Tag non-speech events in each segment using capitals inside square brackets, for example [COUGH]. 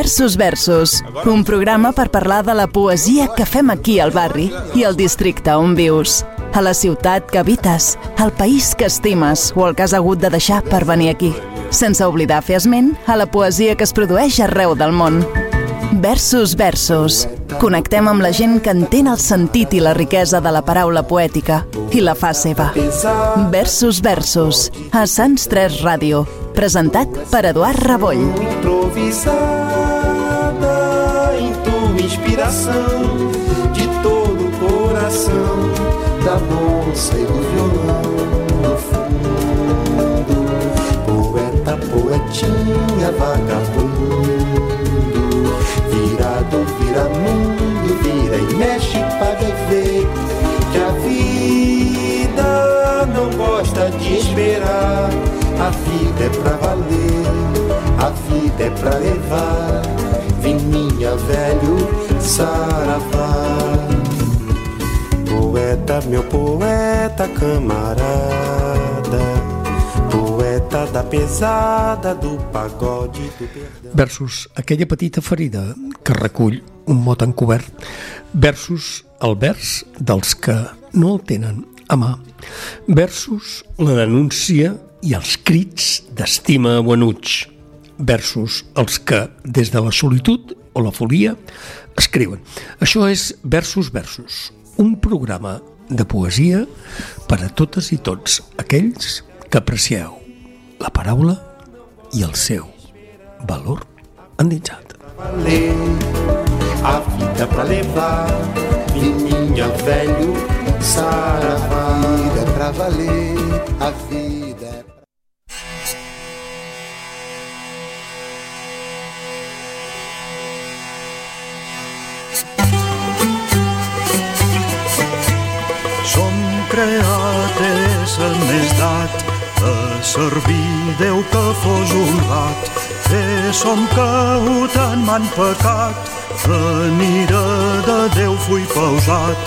Versus Versus, un programa per parlar de la poesia que fem aquí al barri i al districte on vius, a la ciutat que habites, al país que estimes o el que has hagut de deixar per venir aquí, sense oblidar fer esment a la poesia que es produeix arreu del món. Versus Versus. Connectem amb la gent que entén el sentit i la riquesa de la paraula poètica i la fa seva. Versus Versus. A Sants 3 Ràdio. Presentat per Eduard Raboll. Tua inspiração de todo o coração da moça e do violão no fundo. Poeta, poetinha, vagabundo, meu poeta, camarada. Poeta da pesada, do pagode, do perdão. versus aquella petita ferida que recull un mot encobert versus el vers dels que no el tenen a mà versus la denúncia i els crits d'estima a Bonuig versus els que des de la solitud o la folia escriuen. Això és Versus Versus, un programa de poesia per a totes i tots aquells que aprecieu la paraula i el seu valor endinsat. a vida pra levar. Velho, saravá. A vida pra valer, a vida servir Déu que fos honrat que som caut en man pecat. En ira de Déu fui pausat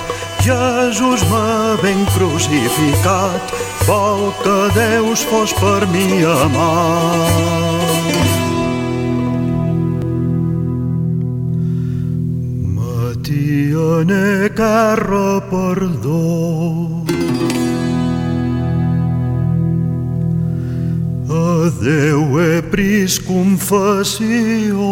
Jesús m'ha ben crucificat. Vol que Deus fos per mi amat. Matiane carra perdó Déu he pris confessió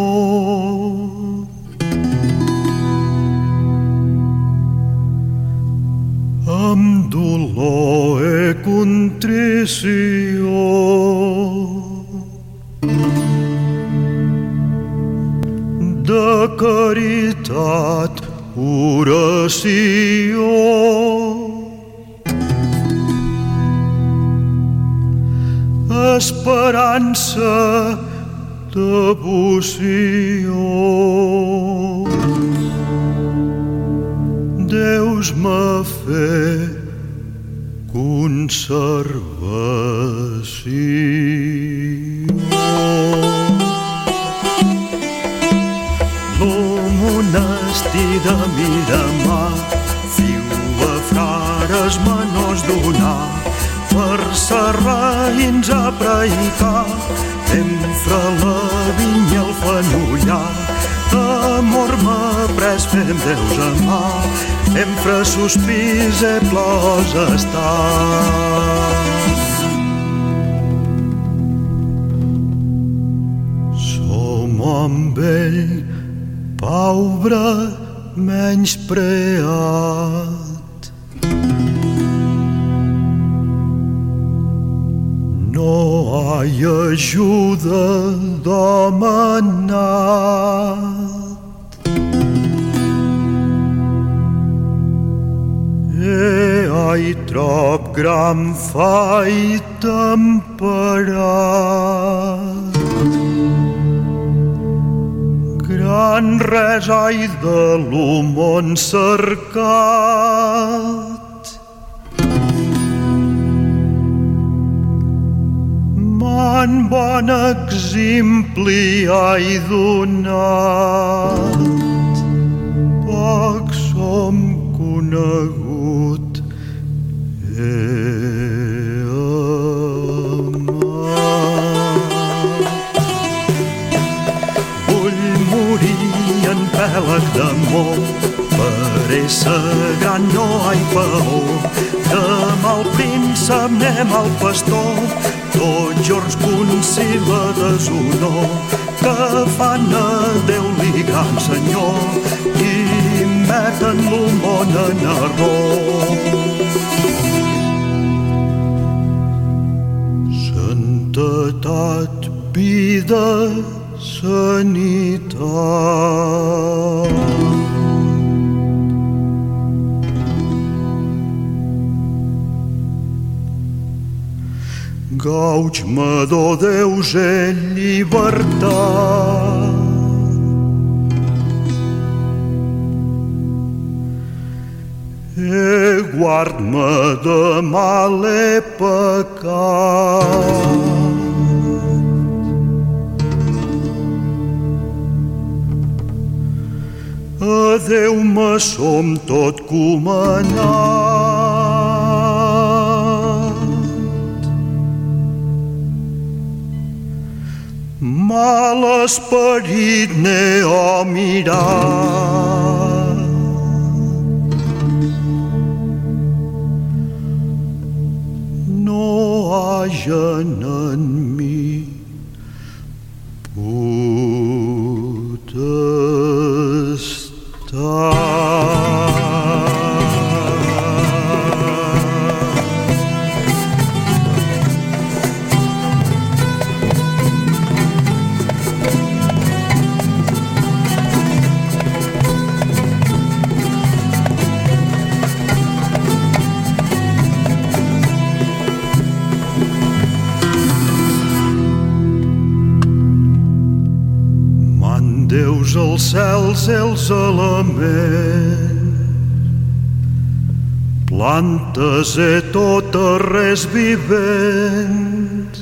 amb dolor he contrició de caritat oració esperança devoció Deus m'ha fet conservació. El monestir de Miramar viu a frares menors donar per serraïns a predicar. Entre la vinya el fenollar Amor m'ha pres fem Déus amarEmpre sospirs he plors estar Som amb ell, pobre menyspreat. Ha ajuda demanat. E ai trop gram fai temperat. Gran res ai de món cercat. Man bon exempli ai donat. Poc som conegut he amat. Vull d'amor. Per essa gran no hi paó, demà el príncep anem al pastor, tots jorns concili la deshonor, que fan a Déu li gran senyor i meten lo món en error. Santetat, vida, sanitat. Gauch madó Déus e llibertat. E guard-me de mal e pecat. Adeu-me som tot comanat. Mal esperit ne ho mirat. No hagen en i els elements, plantes e totes res vivents,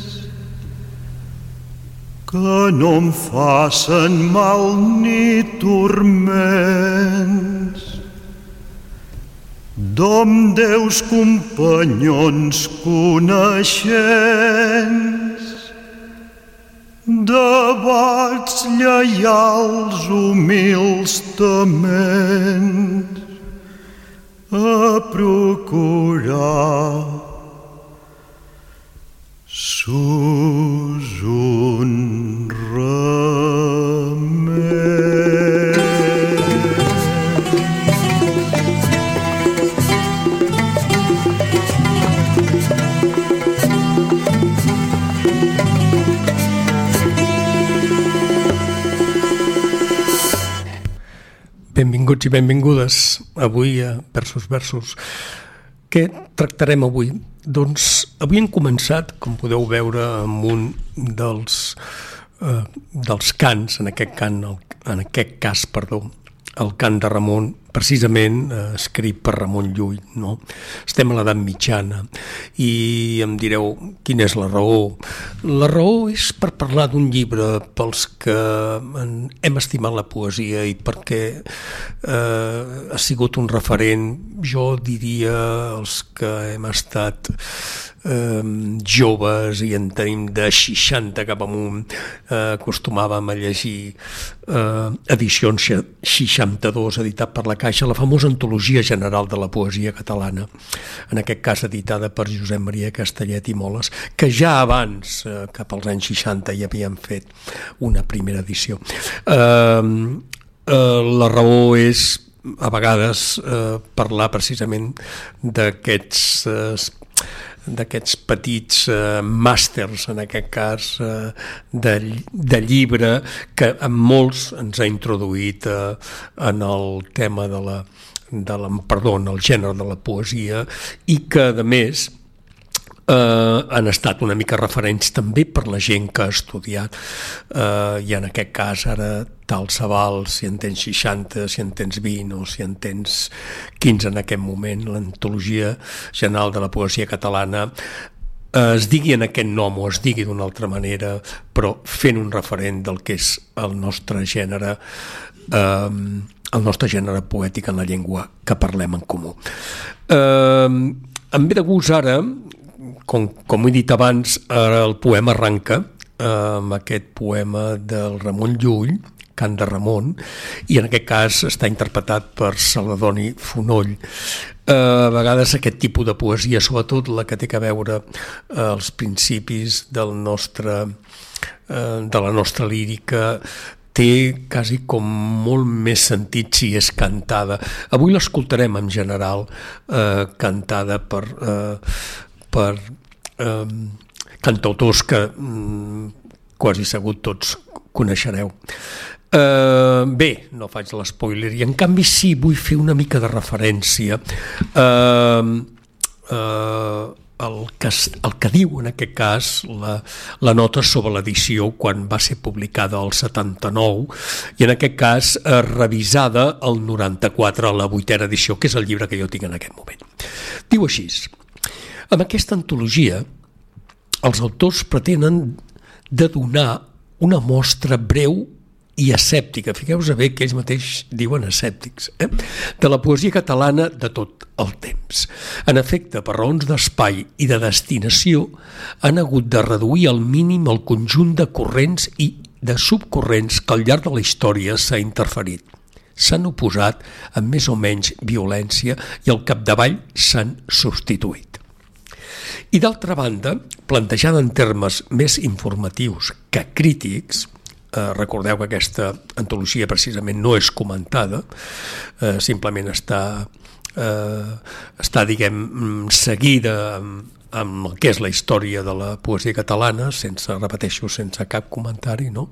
que no em facen mal ni turments. Dom Déus companyons coneixents, debats lleials, humils tements, a procurar sus un remei. Benvinguts i benvingudes avui a Versos Versos. Què tractarem avui? Doncs avui hem començat, com podeu veure, amb un dels, eh, dels cants, en aquest cant, en aquest cas, perdó, el cant de Ramon, precisament eh, escrit per Ramon Llull. No? Estem a l'edat mitjana i em direu quina és la raó. La raó és per parlar d'un llibre pels que en- hem estimat la poesia i perquè eh, ha sigut un referent, jo diria, els que hem estat eh, joves i en tenim de 60 cap amunt eh, acostumàvem a llegir eh, edicions xe- 62 editat per la Caixa, la famosa antologia general de la poesia catalana. En aquest cas editada per Josep Maria Castellet i Moles que ja abans, eh, cap als anys 60 hi havien fet una primera edició. Eh, eh, la raó és a vegades eh, parlar precisament d'aquests eh, d'aquests petits eh, màsters, en aquest cas, eh, de, de llibre, que en molts ens ha introduït eh, en el tema de la, de la, perdó, en el gènere de la poesia i que, a més, eh, han estat una mica referents també per la gent que ha estudiat eh, i en aquest cas ara tal Sabal, si en tens 60, si en tens 20 o si en tens 15 en aquest moment, l'antologia general de la poesia catalana eh, es digui en aquest nom o es digui d'una altra manera, però fent un referent del que és el nostre gènere eh, el nostre gènere poètic en la llengua que parlem en comú. Eh, em ve de gust ara, com, com he dit abans, el poema arranca, amb aquest poema del Ramon Llull, Cant de Ramon, i en aquest cas està interpretat per Salvadoni Fonoll. Eh, a vegades aquest tipus de poesia, sobretot la que té a veure eh, els principis del nostre, eh, de la nostra lírica, té quasi com molt més sentit si és cantada. Avui l'escoltarem en general eh, cantada per, eh, per eh, cantautors que mm, quasi segur tots coneixereu. Uh, bé, no faig l'espoiler i en canvi sí vull fer una mica de referència uh, uh, el, que, el que diu en aquest cas la, la nota sobre l'edició quan va ser publicada el 79 i en aquest cas uh, revisada el 94 a la vuitena edició que és el llibre que jo tinc en aquest moment diu així amb aquesta antologia els autors pretenen de donar una mostra breu i escèptica, fiqueu-vos bé que ells mateix diuen escèptics, eh? de la poesia catalana de tot el temps. En efecte, per raons d'espai i de destinació, han hagut de reduir al mínim el conjunt de corrents i de subcorrents que al llarg de la història s'ha interferit. S'han oposat amb més o menys violència i al capdavall s'han substituït. I d'altra banda, plantejada en termes més informatius que crítics, Eh, recordeu que aquesta antologia precisament no és comentada, eh, simplement està, eh, està diguem, seguida amb, amb el que és la història de la poesia catalana, sense, repeteixo, sense cap comentari, no?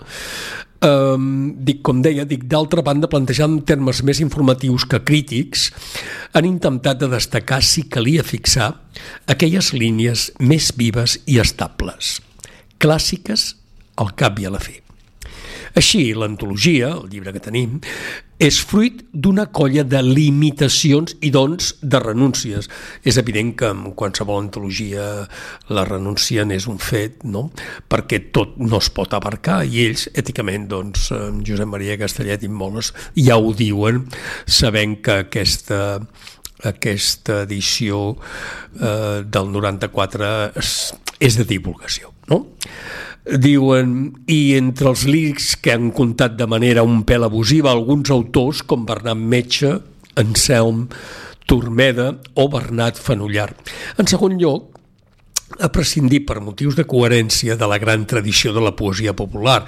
Um, dic, com deia, dic, d'altra banda, plantejant termes més informatius que crítics, han intentat de destacar si calia fixar aquelles línies més vives i estables, clàssiques al cap i a la fi. Així, l'antologia, el llibre que tenim, és fruit d'una colla de limitacions i, doncs, de renúncies. És evident que en qualsevol antologia la renúncia n'és un fet, no? perquè tot no es pot abarcar i ells, èticament, doncs, Josep Maria Castellet i Moles ja ho diuen, sabent que aquesta aquesta edició eh, del 94 és, és de divulgació. No? Diuen, i entre els lírics que han contat de manera un pèl abusiva alguns autors com Bernat Metge, Anselm, Tormeda o Bernat Fenollar. En segon lloc, a prescindir per motius de coherència de la gran tradició de la poesia popular.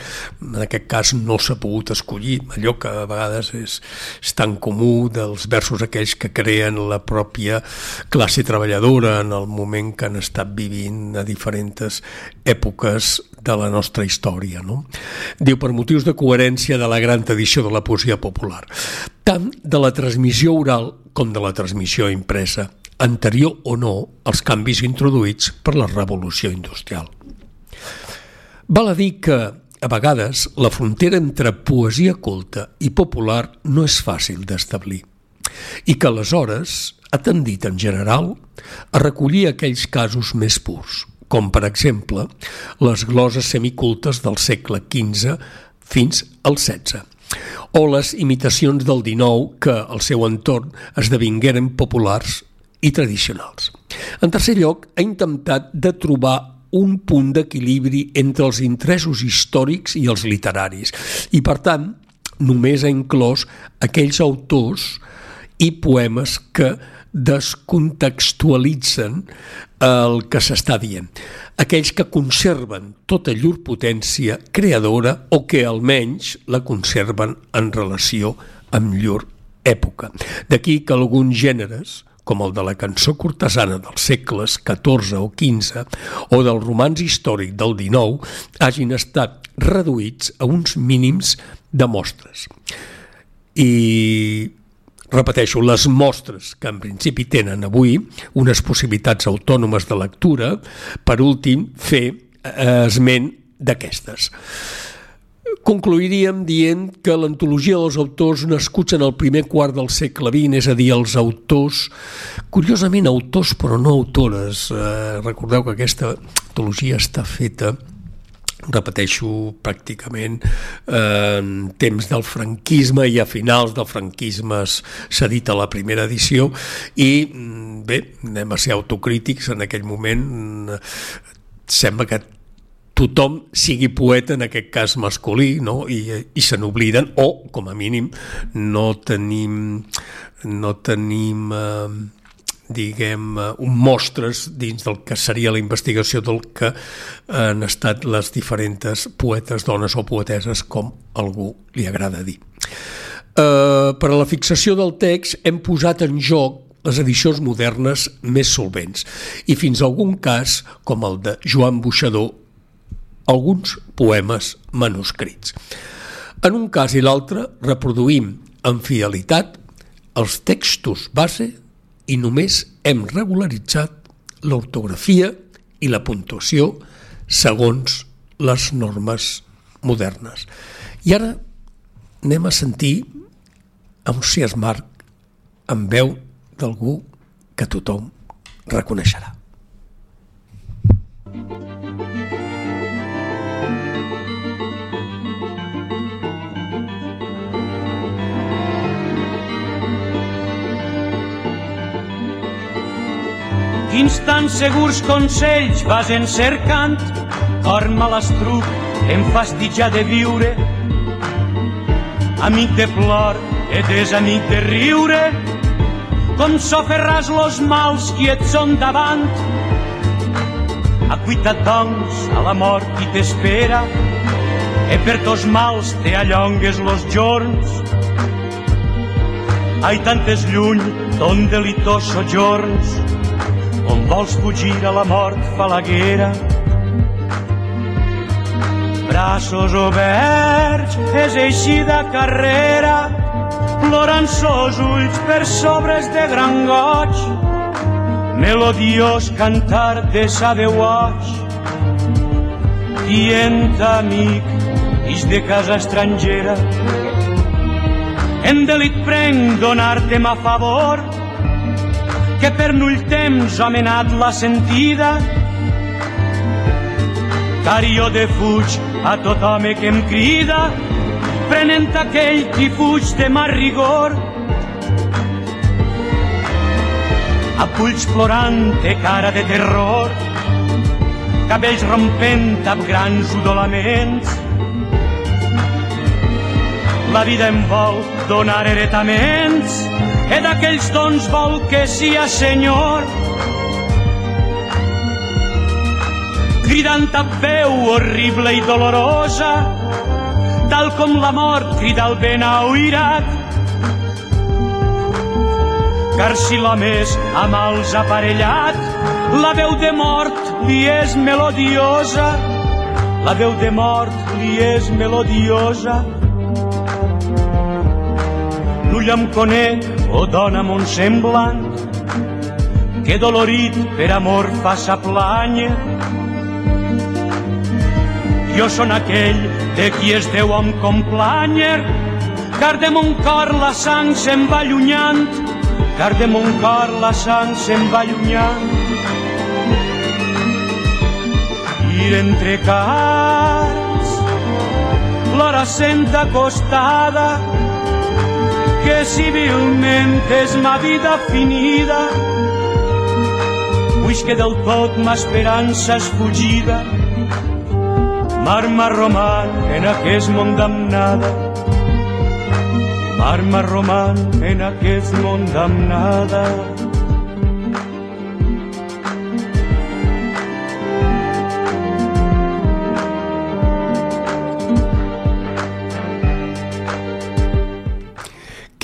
En aquest cas no s'ha pogut escollir allò que a vegades és, és tan comú dels versos aquells que creen la pròpia classe treballadora en el moment que han estat vivint a diferents èpoques de la nostra història. No? Diu, per motius de coherència de la gran tradició de la poesia popular, tant de la transmissió oral com de la transmissió impresa anterior o no als canvis introduïts per la revolució industrial. Val a dir que, a vegades, la frontera entre poesia culta i popular no és fàcil d'establir i que aleshores ha tendit en general a recollir aquells casos més purs, com per exemple les gloses semicultes del segle XV fins al XVI, o les imitacions del XIX que al seu entorn esdevingueren populars i tradicionals. En tercer lloc, ha intentat de trobar un punt d'equilibri entre els interessos històrics i els literaris i, per tant, només ha inclòs aquells autors i poemes que descontextualitzen el que s'està dient. Aquells que conserven tota llur potència creadora o que almenys la conserven en relació amb llur època. D'aquí que alguns gèneres com el de la cançó cortesana dels segles XIV o XV o del romanç històric del XIX, hagin estat reduïts a uns mínims de mostres. I repeteixo, les mostres que en principi tenen avui unes possibilitats autònomes de lectura, per últim, fer eh, esment d'aquestes. Concluiríem dient que l'antologia dels autors nascuts en el primer quart del segle XX, és a dir, els autors, curiosament autors però no autores, eh, recordeu que aquesta antologia està feta repeteixo pràcticament eh, en temps del franquisme i a finals del franquisme s'ha dit a la primera edició. I bé, anem a ser autocrítics en aquell moment. Sembla que tothom sigui poeta, en aquest cas masculí, no? i, i se n'obliden, o, com a mínim, no tenim, no tenim eh, diguem, eh, un mostres dins del que seria la investigació del que han estat les diferents poetes, dones o poeteses, com algú li agrada dir. Eh, per a la fixació del text hem posat en joc les edicions modernes més solvents i fins a algun cas, com el de Joan Buixador, alguns poemes manuscrits. En un cas i l'altre reproduïm amb fidelitat els textos base i només hem regularitzat l'ortografia i la puntuació segons les normes modernes. I ara anem a sentir a un Cias Marc amb veu d'algú que tothom reconeixerà. Quins tan segurs consells vas encercant, cor malastruc, em fastitjar de viure. Amic de plor, et és amic de riure, com soferràs los mals qui et són davant. Acuita't, doncs, a la mort qui t'espera, e per tos mals te allongues los jorns. Ai, tantes lluny, d'on delitós sojorns, on vols fugir a la mort falaguera. Braços oberts, és eixida carrera, plorant sos ulls per sobres de gran goig, melodiós cantar de sa veuaix, dient amic, is de casa estrangera, en delit prenc donar-te a favor, que per null temps ha menat la sentida, car jo defuig a tot home que em crida, prenent aquell qui fuig de mar rigor. A pulls plorant de cara de terror, cabells rompent amb grans udolaments. La vida em vol donar heretaments e d'aquells dons vol que sia senyor. Cridant amb veu horrible i dolorosa, tal com la mort crida el ben auirat. Car si l'home és amb els aparellat, la veu de mort li és melodiosa, la veu de mort li és melodiosa. L'ull em conec, o oh dona mon semblant, que dolorit per amor fa sa planya. Jo són aquell de qui es deu em complanyer, car de mon cor la sang se'n va allunyant, car de mon cor la sang se'n va allunyant. I entre cars, l'hora sent acostada, civilment és ma vida finida, Vull que del tot ma esperança és fugida, Marma roman en aquest món damnada, Marma roman en aquest món damnada.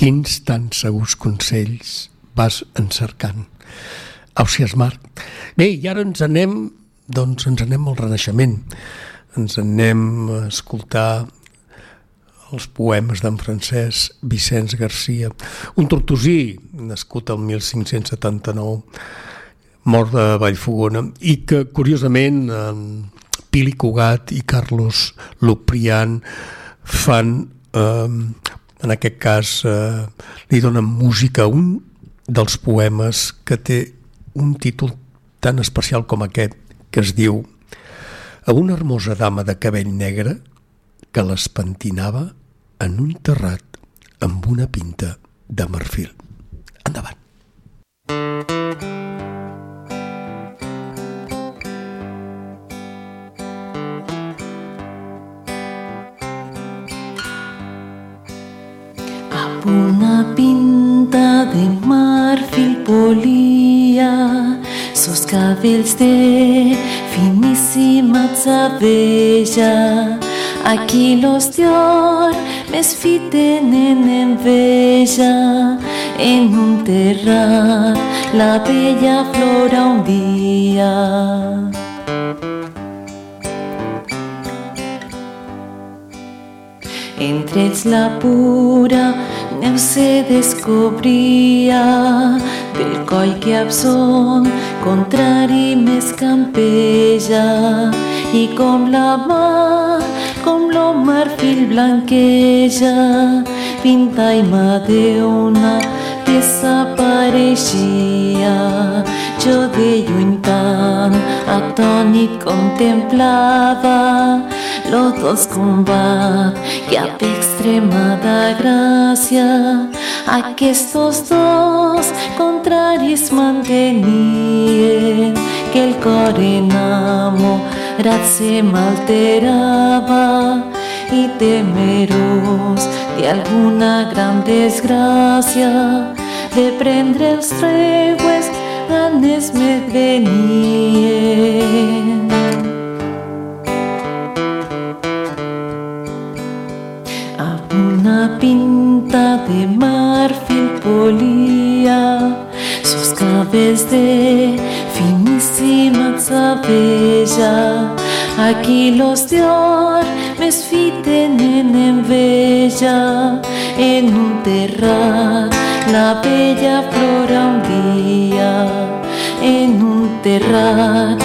Quins tan segurs consells vas encercant. Ausias Marc. Bé, i ara ens anem, doncs ens anem al Renaixement ens anem a escoltar els poemes d'en Francesc Vicenç Garcia, un tortosí nascut el 1579, mort de Vallfogona, i que, curiosament, en Pili Cugat i Carlos Luprian fan, eh, en aquest cas, eh, li donen música a un dels poemes que té un títol tan especial com aquest, que es diu a una hermosa dama de cabell negre que l'espentinava en un terrat amb una pinta de marfil. Una pinta de marfil polia sos cabells de finíssima tzavella aquí los dior mes fiten en enveja en un terrat la bella flora un dia Entre la pura se descobria del coll que abson contrari més campeja i com la mà, com lo marfil blanqueja pinta i mà d'una peça pareixia jo de lluny tant atònit contemplava los dos combat i amb extremada gràcia aquestos dos contraris mantenien que el cor enamorat se m'alterava i temerós d'alguna gran desgràcia de prendre els treues ganes me venien. Pinta de marfil polia sus cabells de finíssima tzavella aquí los dior mes fiten en enveja en un terrat la bella flora un dia en un terrat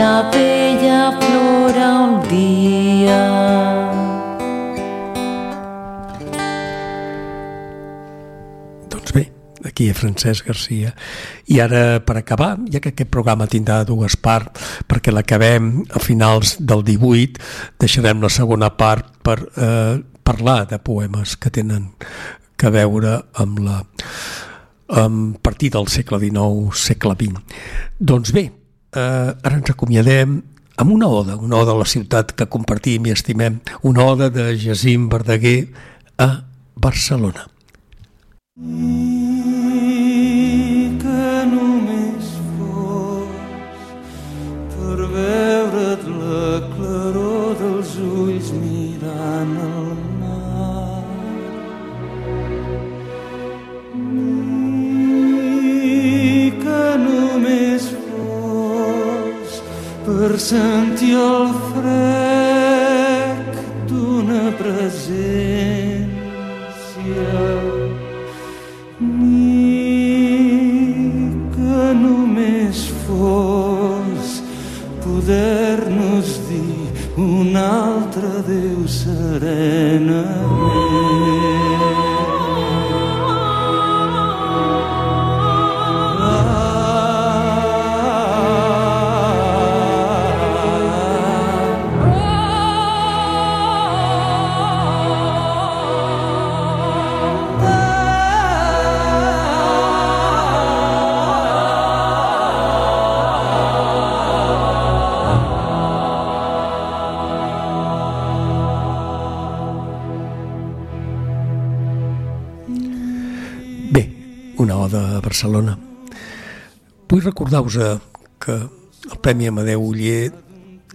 la bella flora un dia aquí a Francesc Garcia. I ara, per acabar, ja que aquest programa tindrà dues parts, perquè l'acabem a finals del 18, deixarem la segona part per eh, parlar de poemes que tenen que veure amb la amb partir del segle XIX, segle XX. Doncs bé, eh, ara ens acomiadem amb una oda, una oda a la ciutat que compartim i estimem, una oda de Jacint Verdaguer a Barcelona. Mm. Sentir el frec d'una presència. Ni que només fos poder-nos dir un altre Déu serenament. Barcelona. Vull recordar-vos que el Premi Amadeu Uller,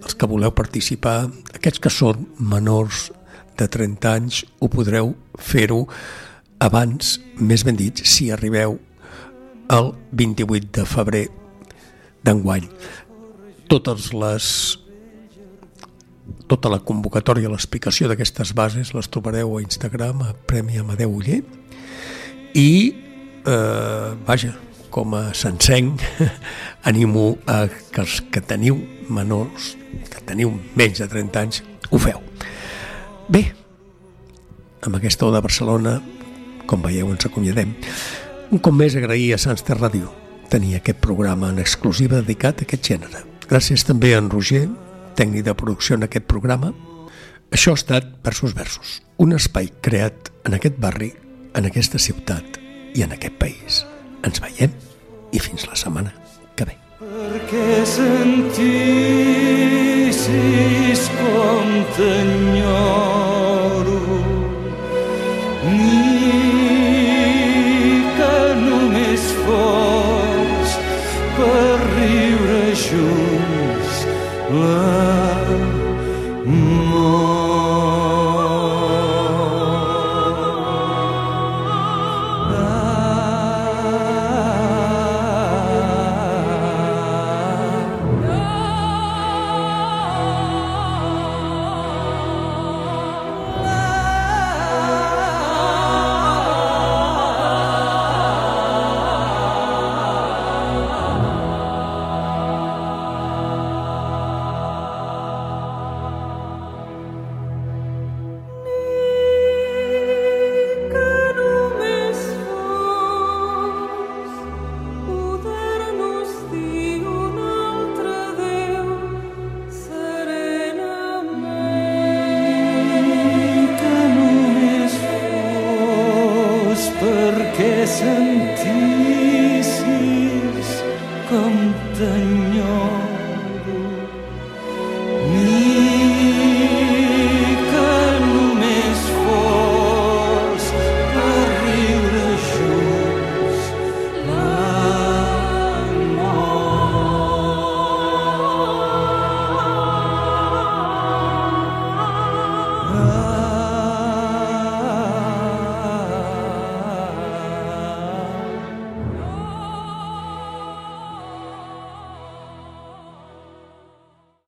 els que voleu participar, aquests que són menors de 30 anys, ho podreu fer-ho abans, més ben dit, si arribeu el 28 de febrer d'enguany. Totes les tota la convocatòria, l'explicació d'aquestes bases les trobareu a Instagram a Premi Amadeu Uller i eh, vaja, com a sencenc, [LAUGHS] animo a que els que teniu menors, que teniu menys de 30 anys, ho feu. Bé, amb aquesta de Barcelona, com veieu, ens acomiadem. Un cop més agrair a Sants Ter Ràdio tenir aquest programa en exclusiva dedicat a aquest gènere. Gràcies també a en Roger, tècnic de producció en aquest programa. Això ha estat Versos Versos, un espai creat en aquest barri, en aquesta ciutat, i en aquest país. Ens veiem i fins la setmana que ve. Perquè sentissis com t'enyoro ni